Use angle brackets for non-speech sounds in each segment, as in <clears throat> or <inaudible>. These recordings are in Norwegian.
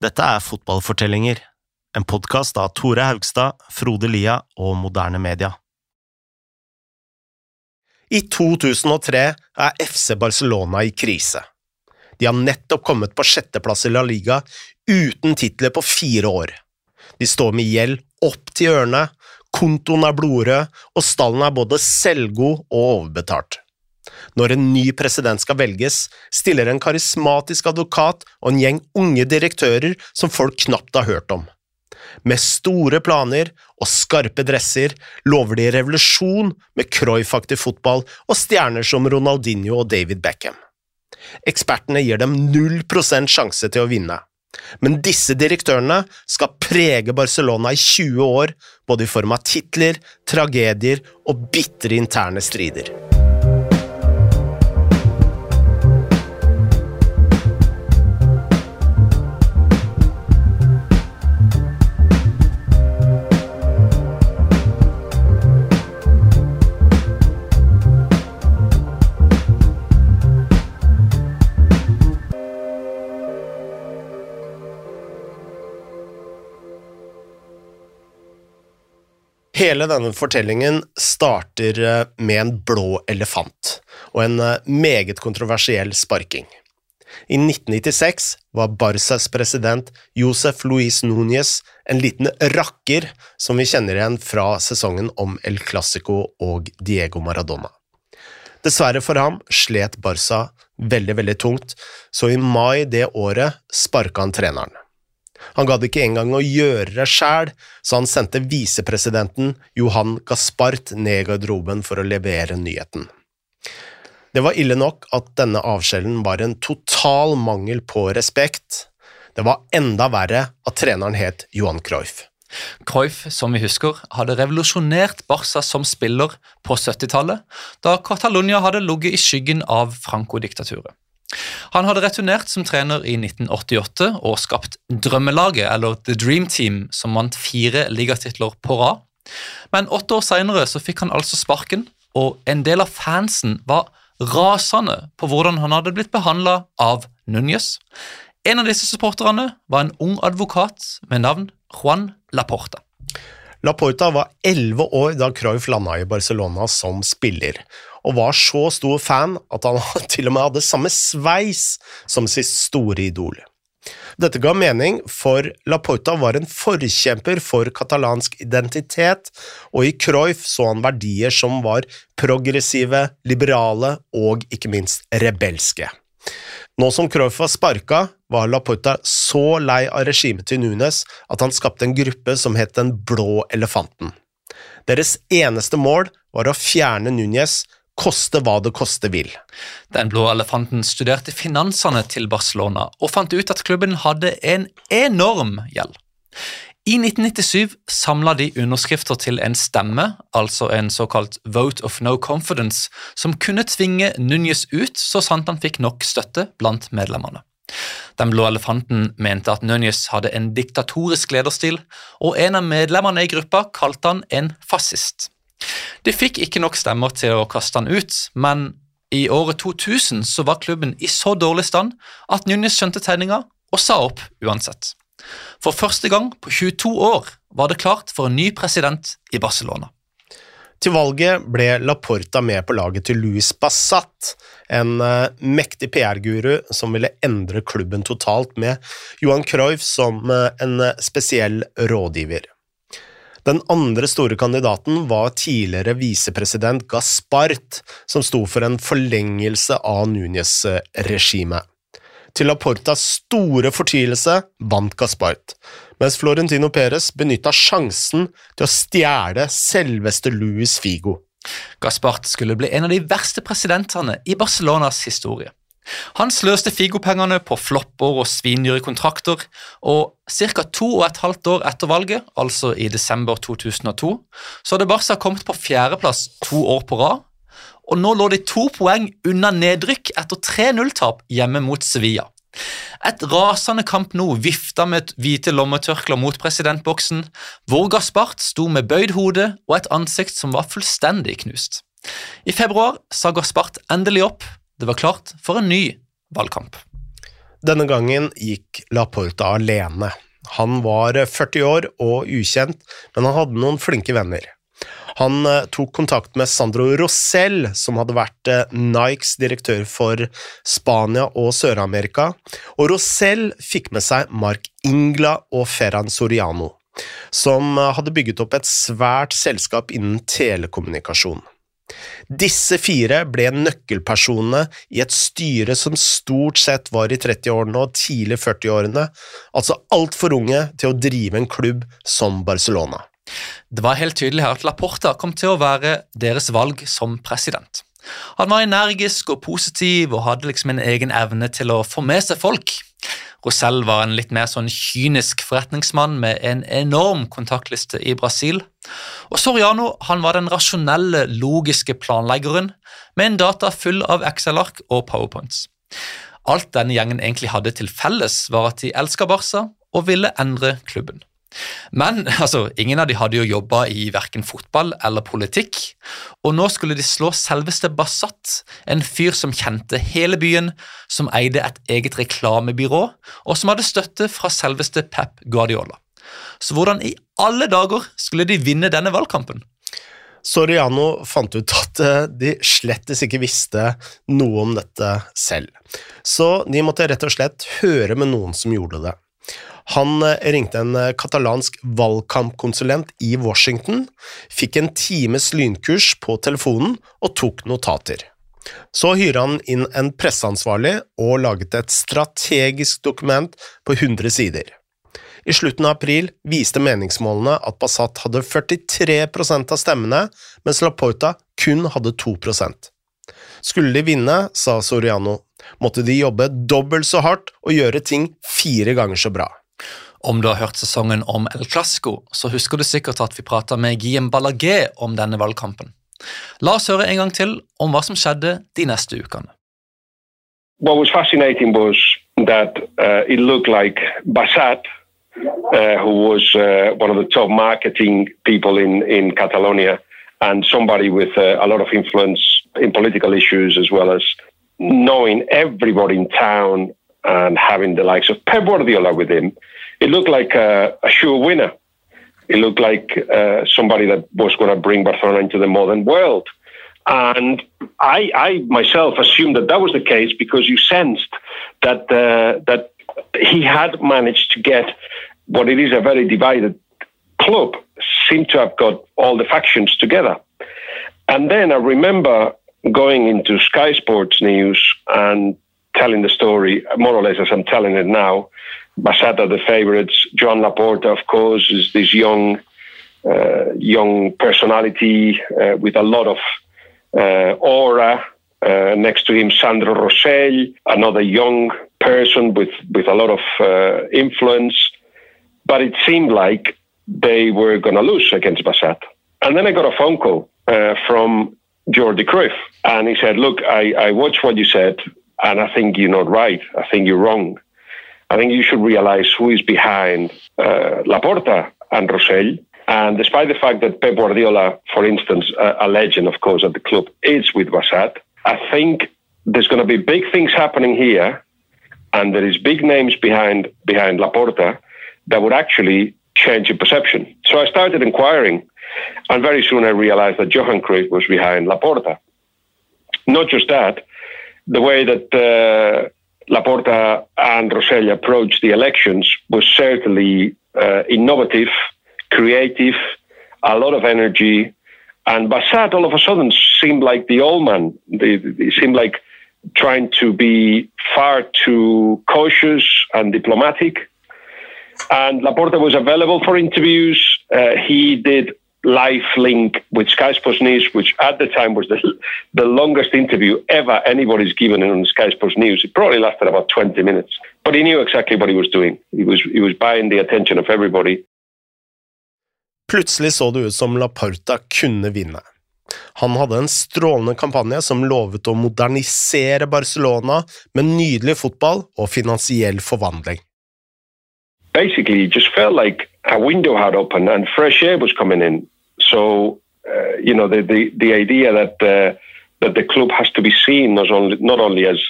Dette er Fotballfortellinger, en podkast av Tore Haugstad, Frode Lia og Moderne Media. I 2003 er FC Barcelona i krise. De har nettopp kommet på sjetteplass i La Liga uten titler på fire år. De står med gjeld opp til ørene, kontoen er blodrød, og stallen er både selvgod og overbetalt. Når en ny president skal velges, stiller en karismatisk advokat og en gjeng unge direktører som folk knapt har hørt om. Med store planer og skarpe dresser lover de revolusjon med Cruyff-aktig fotball og stjerner som Ronaldinho og David Beckham. Ekspertene gir dem null prosent sjanse til å vinne. Men disse direktørene skal prege Barcelona i 20 år, både i form av titler, tragedier og bitre interne strider. Hele denne fortellingen starter eh, med en blå elefant og en eh, meget kontroversiell sparking. I 1996 var Barcas president Josef Luis Núñez en liten rakker som vi kjenner igjen fra sesongen om El Clásico og Diego Maradona. Dessverre for ham slet Barca veldig, veldig tungt, så i mai det året sparka han treneren. Han gadd ikke engang å gjøre det sjæl, så han sendte visepresidenten Johan Gaspart ned i garderoben for å levere nyheten. Det var ille nok at denne avskjellen var en total mangel på respekt. Det var enda verre at treneren het Johan Cruyff. Cruyff, som vi husker, hadde revolusjonert Barca som spiller på 70-tallet, da Catalonia hadde ligget i skyggen av Franco-diktaturet. Han hadde returnert som trener i 1988 og skapt drømmelaget, eller The Dream Team, som vant fire ligatitler på rad. Men åtte år seinere fikk han altså sparken, og en del av fansen var rasende på hvordan han hadde blitt behandla av Núñez. En av disse supporterne var en ung advokat med navn Juan Laporta. Laporta var elleve år da Cruyff landa i Barcelona som spiller, og var så stor fan at han <laughs> til og med hadde samme sveis som sitt store idol. Dette ga mening, for Laporta var en forkjemper for katalansk identitet, og i Cruyff så han verdier som var progressive, liberale og ikke minst rebelske. Nå som Cruyff var sparka, var Laporta så lei av regimet til Nunes at han skapte en gruppe som het Den blå elefanten. Deres eneste mål var å fjerne Núñez, koste hva det koste vil. Den blå elefanten studerte finansene til Barcelona og fant ut at klubben hadde en enorm gjeld. I 1997 samla de underskrifter til en stemme, altså en såkalt vote of no confidence, som kunne tvinge Núñez ut så sant han fikk nok støtte blant medlemmene. Den blå elefanten mente at Núñez hadde en diktatorisk lederstil, og en av medlemmene i gruppa kalte han en fascist. De fikk ikke nok stemmer til å kaste han ut, men i året 2000 så var klubben i så dårlig stand at Núñez skjønte tegninga og sa opp uansett. For første gang på 22 år var det klart for en ny president i Barcelona. Til valget ble Laporta med på laget til Louis Bassat, en uh, mektig PR-guru som ville endre klubben totalt, med Johan Cruyff som uh, en uh, spesiell rådgiver. Den andre store kandidaten var tidligere visepresident Gaspart, som sto for en forlengelse av Núñez-regimet. Til Laportas store fortvilelse vant Gaspart, mens Florentino Perez benytta sjansen til å stjele selveste Luis Figo. Gaspart skulle bli en av de verste presidentene i Barcelonas historie. Han sløste Figo-pengene på flopper og svindyre kontrakter, og ca. to og et halvt år etter valget, altså i desember 2002, så hadde Barca kommet på fjerdeplass to år på rad, og nå lå de to poeng unna nedrykk etter 3-0-tap hjemme mot Sevilla. Et rasende kamp nå vifta med hvite lommetørklær mot presidentboksen, hvor Gaspart sto med bøyd hode og et ansikt som var fullstendig knust. I februar sa Gaspart endelig opp, det var klart for en ny valgkamp. Denne gangen gikk Laporta alene. Han var 40 år og ukjent, men han hadde noen flinke venner. Han eh, tok kontakt med Sandro Rosell, som hadde vært eh, Nikes direktør for Spania og Sør-Amerika, og Rosell fikk med seg Mark Ingla og Ferran Soriano, som eh, hadde bygget opp et svært selskap innen telekommunikasjon. Disse fire ble nøkkelpersonene i et styre som stort sett var i 30-årene og tidlig 40-årene, altså altfor unge til å drive en klubb som Barcelona. Det var helt tydelig her at Laporta kom til å være deres valg som president. Han var energisk og positiv og hadde liksom en egen evne til å få med seg folk. Rosell var en litt mer sånn kynisk forretningsmann med en enorm kontaktliste i Brasil. Og Soriano han var den rasjonelle, logiske planleggeren med en data full av Excel-ark og powerpoints. Alt denne gjengen egentlig hadde til felles, var at de elska Barca og ville endre klubben. Men <laughs> altså, ingen av de hadde jo jobba i verken fotball eller politikk, og nå skulle de slå selveste Bassat, en fyr som kjente hele byen, som eide et eget reklamebyrå, og som hadde støtte fra selveste Pep Guardiola. Så hvordan i alle dager skulle de vinne denne valgkampen? Soriano fant ut at eh, de slettes ikke visste noe om dette selv, så de måtte rett og slett høre med noen som gjorde det. Han eh, ringte en eh, katalansk valgkampkonsulent i Washington, fikk en times lynkurs på telefonen og tok notater. Så hyret han inn en presseansvarlig og laget et strategisk dokument på 100 sider. I slutten av april viste meningsmålene at Passat hadde 43% av stemmene, mens Laporta kun hadde 2% Skulle de vinne, sa Soriano, måtte de jobbe dobbelt så hardt og gjøre ting fire ganger så bra. Om du har hørt sesongen om El Clasco, så husker du sikkert at vi prata med Guillem Ballagé om denne valgkampen. La oss høre en gang til om hva som skjedde de neste ukene. What was fascinating was that uh, it looked like Bassat, uh, who was uh, one of the top marketing people in, in Catalonia, and somebody with uh, a lot of influence in political issues, as well as knowing everybody in town and having the likes of Pep Guardiola with him, it looked like a, a sure winner. It looked like uh, somebody that was going to bring Barcelona into the modern world. And I, I, myself assumed that that was the case because you sensed that uh, that he had managed to get what it is a very divided club seemed to have got all the factions together. And then I remember going into Sky Sports News and telling the story more or less as I'm telling it now. Basata, the favorites. John Laporta, of course, is this young, uh, young personality uh, with a lot of uh, aura. Uh, next to him, Sandro Rosell, another young person with, with a lot of uh, influence. But it seemed like they were going to lose against Basat. And then I got a phone call uh, from Jordi Cruyff, and he said, "Look, I, I watched what you said. And I think you're not right. I think you're wrong. I think you should realize who is behind uh, Laporta and Rosell. And despite the fact that Pep Guardiola, for instance, uh, a legend, of course, at the club, is with Wasat, I think there's going to be big things happening here, and there is big names behind behind Laporta that would actually change your perception. So I started inquiring, and very soon I realized that Johan Cruyff was behind Laporta. Not just that, the way that uh, Laporta and Rosell approached the elections was certainly uh, innovative, creative, a lot of energy. And Bassat all of a sudden seemed like the old man. They seemed like trying to be far too cautious and diplomatic. And Laporta was available for interviews. Uh, he did live link with Sky Sports News, which at the time was the, the longest interview ever anybody's given on Sky Sports News. It probably lasted about 20 minutes, but he knew exactly what he was doing. He was, he was buying the attention of everybody. Plutselig så det ut som Laporta kunne vinne. Han hadde en strålende kampanje som lovet å modernisere Barcelona med nydelig fotball og finansiell forvandling. Basically, it just felt like a window had opened and fresh air was coming in. So, uh, you know, the, the, the idea that uh, that the club has to be seen not only not only as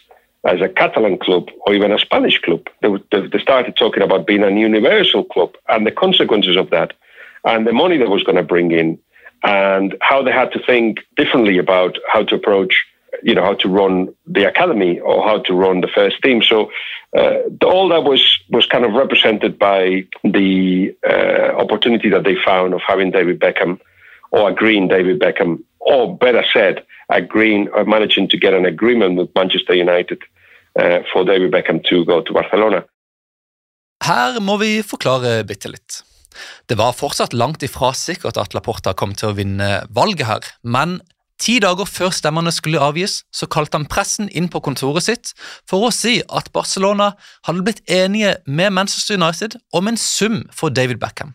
as a Catalan club or even a Spanish club. They, they started talking about being a universal club and the consequences of that and the money that was going to bring in and how they had to think differently about how to approach you know how to run the academy or how to run the first team so uh, all that was was kind of represented by the uh, opportunity that they found of having David Beckham or agreeing David Beckham or better said agreeing or managing to get an agreement with Manchester United uh, for David Beckham to go to Barcelona Her må vi forklare bitte litt. Det var fortsatt langt ifra sikkert at Laporta kom til å vinne valget her, men ti dager før stemmene skulle avgis, så kalte han pressen inn på kontoret sitt for å si at Barcelona hadde blitt enige med Manchester United om en sum for David Beckham.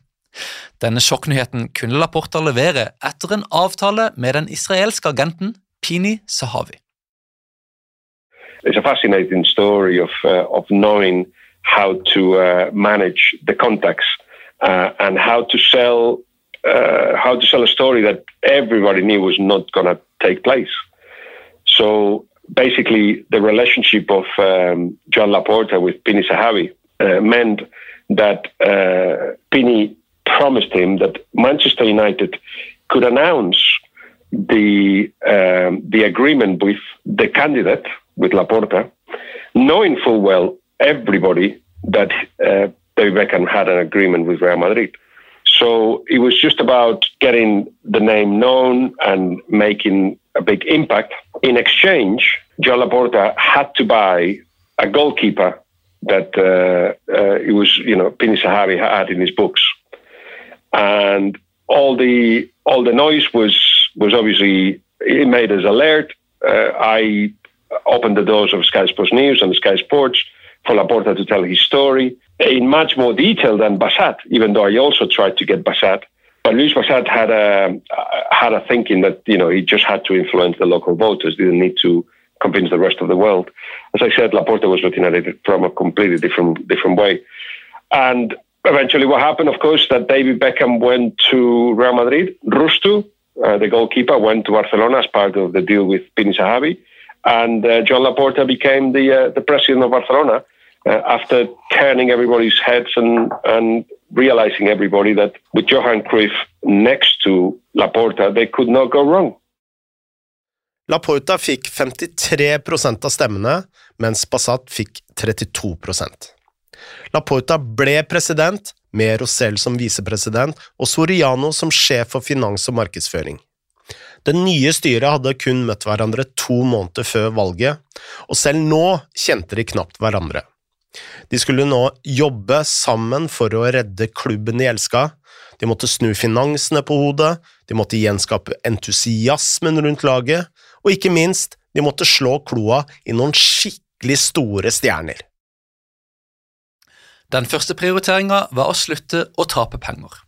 Denne sjokknyheten kunne Laporta levere etter en avtale med den israelske agenten Pini Sahavi. It's a fascinating story of, uh, of knowing how to uh, manage the contacts uh, and how to sell uh, how to sell a story that everybody knew was not going to take place. So basically, the relationship of um, John Laporta with Pini Sahavi uh, meant that uh, Pini promised him that Manchester United could announce the um, the agreement with the candidate with Laporta, knowing full well everybody that uh, David Beckham had an agreement with Real Madrid. So it was just about getting the name known and making a big impact. In exchange, Joe Laporta had to buy a goalkeeper that uh, uh, it was, you know, Pini Sahari had in his books, and all the all the noise was was obviously it made us alert. Uh, I opened the doors of Sky Sports News and Sky Sports Laporta to tell his story in much more detail than Bassat, even though I also tried to get Bassat. But Luis Bassat had a had a thinking that you know he just had to influence the local voters, didn't need to convince the rest of the world. As I said, Laporta was looking at it from a completely different different way. And eventually, what happened, of course, that David Beckham went to Real Madrid. Rustu, uh, the goalkeeper, went to Barcelona as part of the deal with Pini Sahabi, and uh, John Laporta became the uh, the president of Barcelona uh, after turning everybody's heads and, and realizing everybody that with Johan Cruyff next to Laporta, they could not go wrong. Laporta fikk 53% av stemmene, mens Passat fikk 32% Laporta ble president, med Rosell som visepresident og Soriano som sjef for finans og markedsføring. Det nye styret hadde kun møtt hverandre to måneder før valget, og selv nå kjente de knapt hverandre. De skulle nå jobbe sammen for å redde klubben de elska. De måtte snu finansene på hodet, de måtte gjenskape entusiasmen rundt laget, og ikke minst, de måtte slå kloa i noen skikkelig store stjerner. Den første prioriteringa var å slutte å tape penger.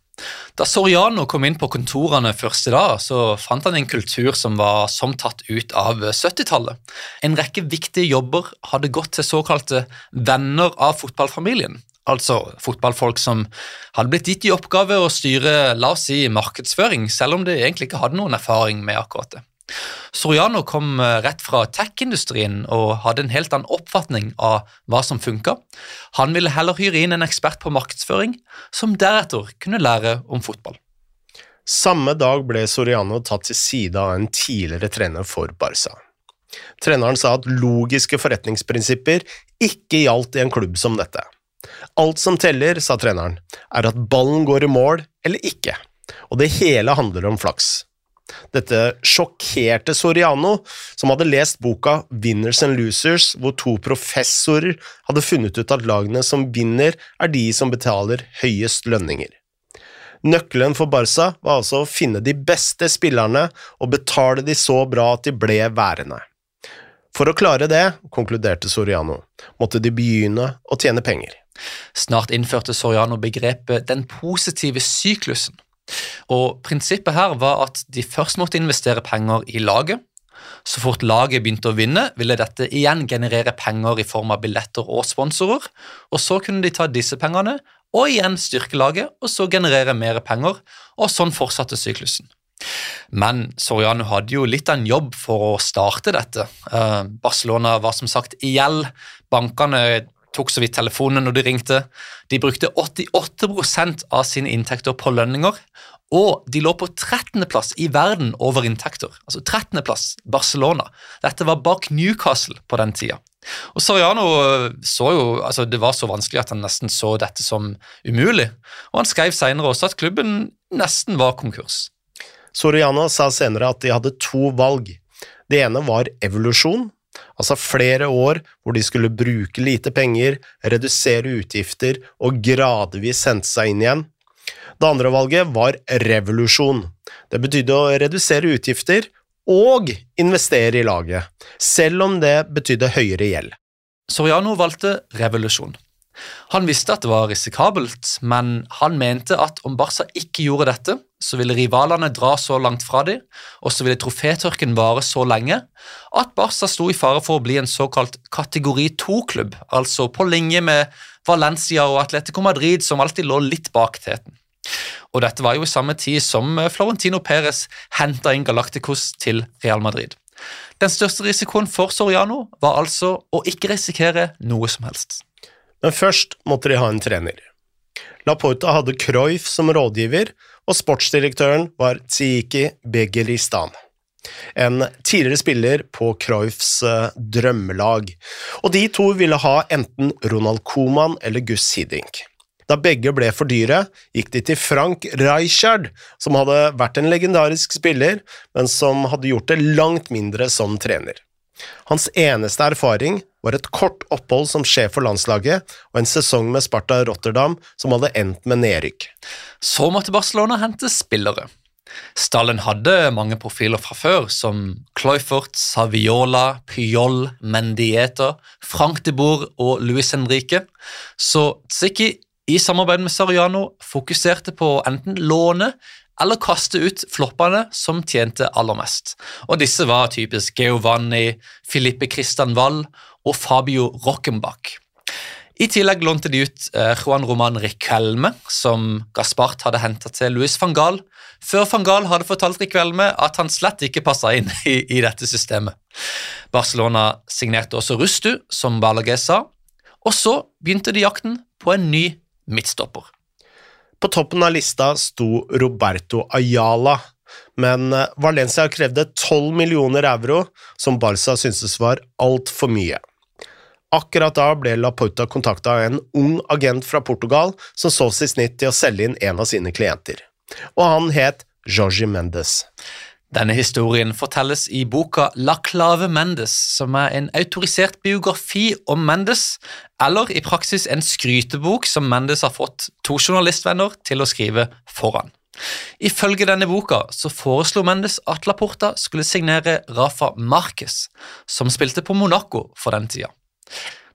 Da Soriano kom inn på kontorene første dag, så fant han en kultur som var som tatt ut av 70-tallet. En rekke viktige jobber hadde gått til såkalte venner av fotballfamilien. Altså fotballfolk som hadde blitt gitt i oppgave å styre la oss si, markedsføring, selv om de egentlig ikke hadde noen erfaring med akkurat det. Soriano kom eh, rett fra tech-industrien og hadde en helt annen oppfatning av hva som funka. Han ville heller hyre inn en ekspert på markedsføring, som deretter kunne lære om fotball. Samme dag ble Soriano tatt til side av en tidligere trener for Barca. Treneren sa at logiske forretningsprinsipper ikke gjaldt i en klubb som dette. Alt som teller, sa treneren, er at ballen går i mål eller ikke, og det hele handler om flaks. Dette sjokkerte Soriano, som hadde lest boka Winners and Losers, hvor to professorer hadde funnet ut at lagene som vinner, er de som betaler høyest lønninger. Nøkkelen for Barca var altså å finne de beste spillerne og betale de så bra at de ble værende. For å klare det, konkluderte Soriano, måtte de begynne å tjene penger. Snart innførte Soriano begrepet den positive syklusen. Og Prinsippet her var at de først måtte investere penger i laget. Så fort laget begynte å vinne, ville dette igjen generere penger i form av billetter og sponsorer. og Så kunne de ta disse pengene og igjen styrke laget, og så generere mer penger. og Sånn fortsatte syklusen. Men Soriano hadde jo litt av en jobb for å starte dette. Eh, Barcelona var som sagt i gjeld. Bankene tok så vidt telefonen når de ringte. De brukte 88% av sine inntekter på lønninger, og de lå på 13.-plass i verden over inntekter. Altså 13.-plass, Barcelona. Dette var bak Newcastle på den tida. Og Soriano så jo, altså Det var så vanskelig at han nesten så dette som umulig. Og Han skrev senere også at klubben nesten var konkurs. Soriano sa senere at de hadde to valg. Det ene var evolusjon, altså flere år hvor de skulle bruke lite penger, redusere utgifter og gradvis hente seg inn igjen. Det andre valget var revolusjon. Det betydde å redusere utgifter og investere i laget, selv om det betydde høyere gjeld. Soriano valgte revolusjon. Han visste at det var risikabelt, men han mente at om Barca ikke gjorde dette, så ville rivalene dra så langt fra dem, og så ville trofétørken vare så lenge at Barca sto i fare for å bli en såkalt kategori 2-klubb, altså på linje med Valencia og Atletico Madrid, som alltid lå litt bak teten. Og dette var jo i samme tid som Florentino Perez henta inn Galacticos til Real Madrid. Den største risikoen for Soriano var altså å ikke risikere noe som helst. Men først måtte de ha en trener. Laporta hadde Cruyff som rådgiver, og sportsdirektøren var Tsiki Begeristan. En tidligere spiller på Cruyffs uh, drømmelag, og de to ville ha enten Ronald Coman eller Gus Hiddink. Da begge ble for dyre, gikk de til Frank Rijkaard, som hadde vært en legendarisk spiller, men som hadde gjort det langt mindre som trener. Hans eneste erfaring var et kort opphold som sjef for landslaget og en sesong med Sparta Rotterdam som hadde endt med nedrykk. Så måtte Barcelona hente spillere. Stallen hadde mange profiler fra før, som Cloyfort, Saviola, Pyol, Mendieta, Frank de Boer og Luis Henrique, så Tsiki i samarbeid med Sariano fokuserte på enten låne eller kaste ut floppene som tjente aller mest. Og disse var typisk Geovanni, Filippe Christian Wall og Fabio Rockenbach. I tillegg lånte de ut eh, Juan Roman Riquelme, som Gaspart hadde henta til Louis van Gaal, før van Gaal hadde fortalt Riquelme at han slett ikke passa inn i, i, dette systemet. Barcelona signerte også Rustu, som Balaguer sa, og så begynte de jakten på en ny midtstopper. På toppen av lista sto Roberto Ayala, men eh, Valencia krevde 12 millioner euro, som Barca syntes var altfor mye. Akkurat da ble Laporta kontakta av en ung agent fra Portugal som så sitt snitt til å selge inn en av sine klienter, og han het Jorge Mendes. Denne historien fortelles i boka La Clave Mendes, som er en autorisert biografi om Mendes, eller i praksis en skrytebok som Mendes har fått to journalistvenner til å skrive foran. Ifølge denne boka så foreslo Mendes at Laporta skulle signere Rafa Marquez, som spilte på Monaco for den tida.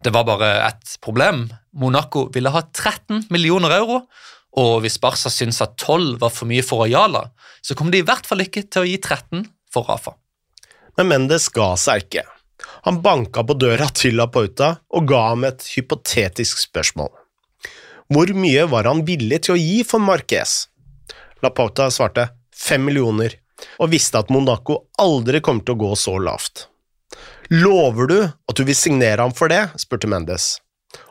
Det var bare et problem. Monaco ville ha 13 millioner euro, og hvis Barca syntes at 12 var for mye for Ayala, så kommer de i hvert fall ikke til å gi 13 for Rafa. Men Mendes ga seg ikke. Han banka på døra til Laporta og ga ham et hypotetisk spørsmål. Hvor mye var han villig til å gi for Marquez? Lapauta svarte fem millioner, og visste at Monaco aldri kom til å gå så lavt. Lover du at du vil signere ham for det? spurte Mendes.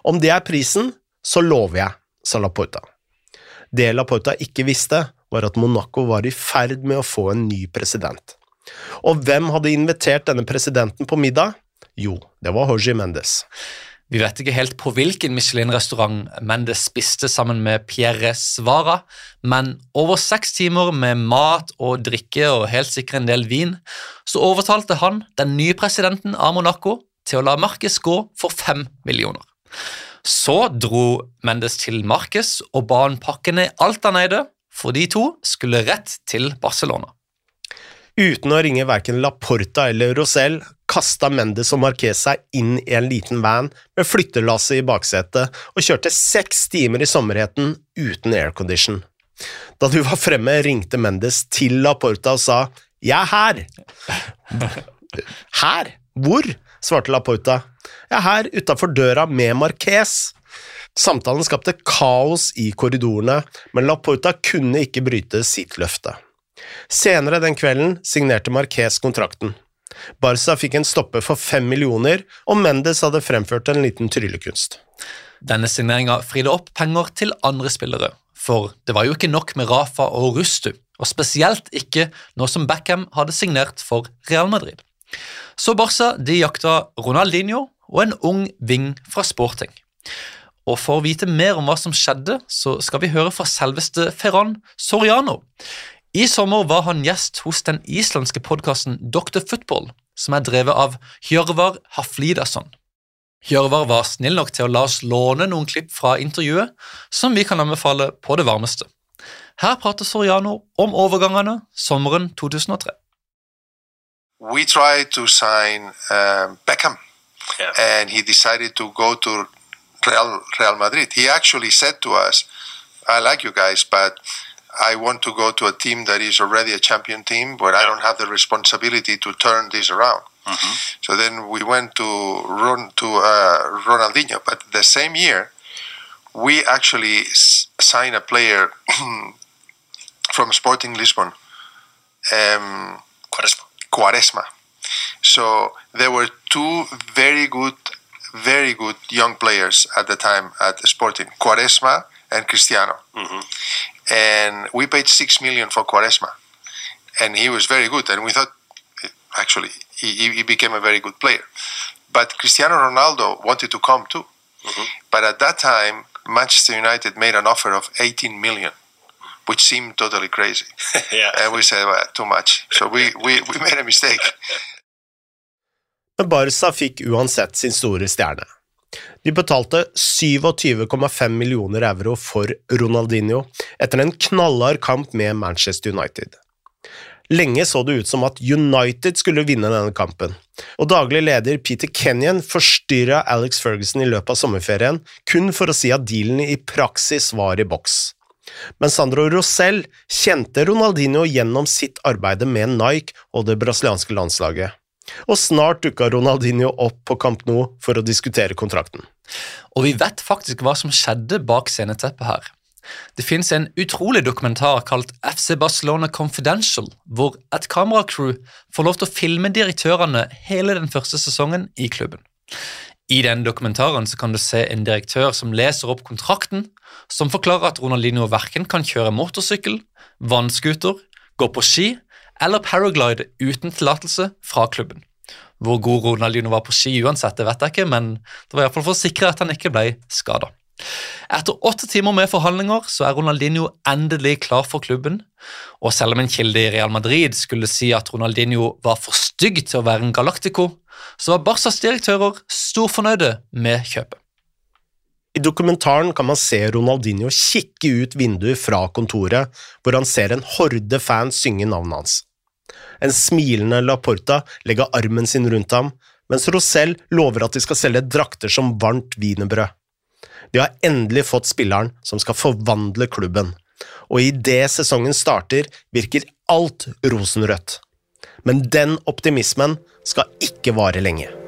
Om det er prisen, så lover jeg, sa Laporta. Det Laporta ikke visste, var at Monaco var i ferd med å få en ny president. Og hvem hadde invitert denne presidenten på middag? Jo, det var Jorge Mendes. Vi vet ikke helt på hvilken Michelin-restaurant Mendes spiste sammen med Pierre Svara, men over seks timer med mat og drikke og helt sikkert en del vin, så overtalte han den nye presidenten av Monaco til å la Marques gå for fem millioner. Så dro Mendes til Marques og ba han pakke ned alt han eide, for de to skulle rett til Barcelona. Uten å ringe verken Laporta eller Rosell kasta Mendes og Marquez seg inn i en liten van med flyttelasset i baksetet og kjørte seks timer i sommerheten uten aircondition. Da du var fremme, ringte Mendes til Laporta og sa 'Jeg er her'. <laughs> Her? Hvor? Svarte Laporta. Jeg er her utafor døra med Marquez. Samtalen skapte kaos i korridorene, men Laporta kunne ikke bryte sitt løfte. Senere den kvelden signerte Marquez kontrakten. Barca fikk en stopper for fem millioner, og Mendes hadde fremført en liten tryllekunst. Denne signeringa fridde opp penger til andre spillere, for det var jo ikke nok med Rafa og Rustu, og spesielt ikke nå som Beckham hadde signert for Real Madrid. Så Barca de jakta Ronaldinho og en ung ving fra Sporting. Og For å vite mer om hva som skjedde, så skal vi høre fra selveste Ferran Soriano. I sommer var han gjest hos den islandske podkasten Dr. Football, som er drevet av Hjørvar Haflidason. Hjørvar var snill nok til å la oss låne noen klipp fra intervjuet, som vi kan anbefale på det varmeste. Her prater Soriano om overgangene sommeren 2003. We tried to sign uh, Beckham, Yeah. and he decided to go to Real, Real Madrid. He actually said to us, I like you guys, but I want to go to a team that is already a champion team where I don't have the responsibility to turn this around. So then we went to Ron, to uh, Ronaldinho, but the same year we actually s- signed a player <clears throat> from Sporting Lisbon, um, Quaresma. Quaresma. So there were two very good, very good young players at the time at Sporting, Quaresma and Cristiano. Mm-hmm. And we paid six million for Quaresma, and he was very good. And we thought, actually, he, he- he became a very good player. But Cristiano Ronaldo wanted to come too. Mm-hmm. But at that time, Manchester United made an offer of 18 million, which seemed totally crazy. <laughs> yeah. And we said, well, too much. So we, we, we made a mistake. Men Barca fikk uansett sin store stjerne. De betalte 27,5 millioner euro for Ronaldinho etter en knallhard kamp med Manchester United. Lenge så det ut som at United skulle vinne denne kampen, og daglig leder Peter Kenyon forstyrra Alex Ferguson i løpet av sommerferien kun for å si at dealen i praksis var i boks. Men Sandro Rosell kjente Ronaldinho gjennom sitt arbeid med Nike og det brasilianske landslaget. Og snart dukka Ronaldinho opp på Camp Nou for å diskutere kontrakten. Og vi vet faktisk hva som skjedde bak sceneteppet her. Det fins en utrolig dokumentar kalt FC Barcelona Confidential, hvor et kameracrew får lov til å filme direktørene hele den første sesongen i klubben. I den dokumentaren så kan du se en direktør som leser opp kontrakten, som forklarer at Ronaldinho verken kan kjøre motorsykkel, vannskuter, gå på ski eller paraglide uten tillatelse fra klubben. Hvor god Ronaldinho var på ski uansett, det vet jeg ikke, men det var iallfall for å sikre at han ikke ble skada. Etter åtte timer med forhandlinger så er Ronaldinho endelig klar for klubben. Og selv om en kilde i Real Madrid skulle si at Ronaldinho var for stygg til å være en Galactico, så var Barcas direktører storfornøyde med kjøpet. I dokumentaren kan man se Ronaldinho kikke ut vinduet fra kontoret, hvor han ser en horde fans synge navnet hans. En smilende Laporta legger armen sin rundt ham, mens Rosell lover at de skal selge drakter som varmt wienerbrød. De har endelig fått spilleren som skal forvandle klubben, og idet sesongen starter, virker alt rosenrødt. Men den optimismen skal ikke vare lenge.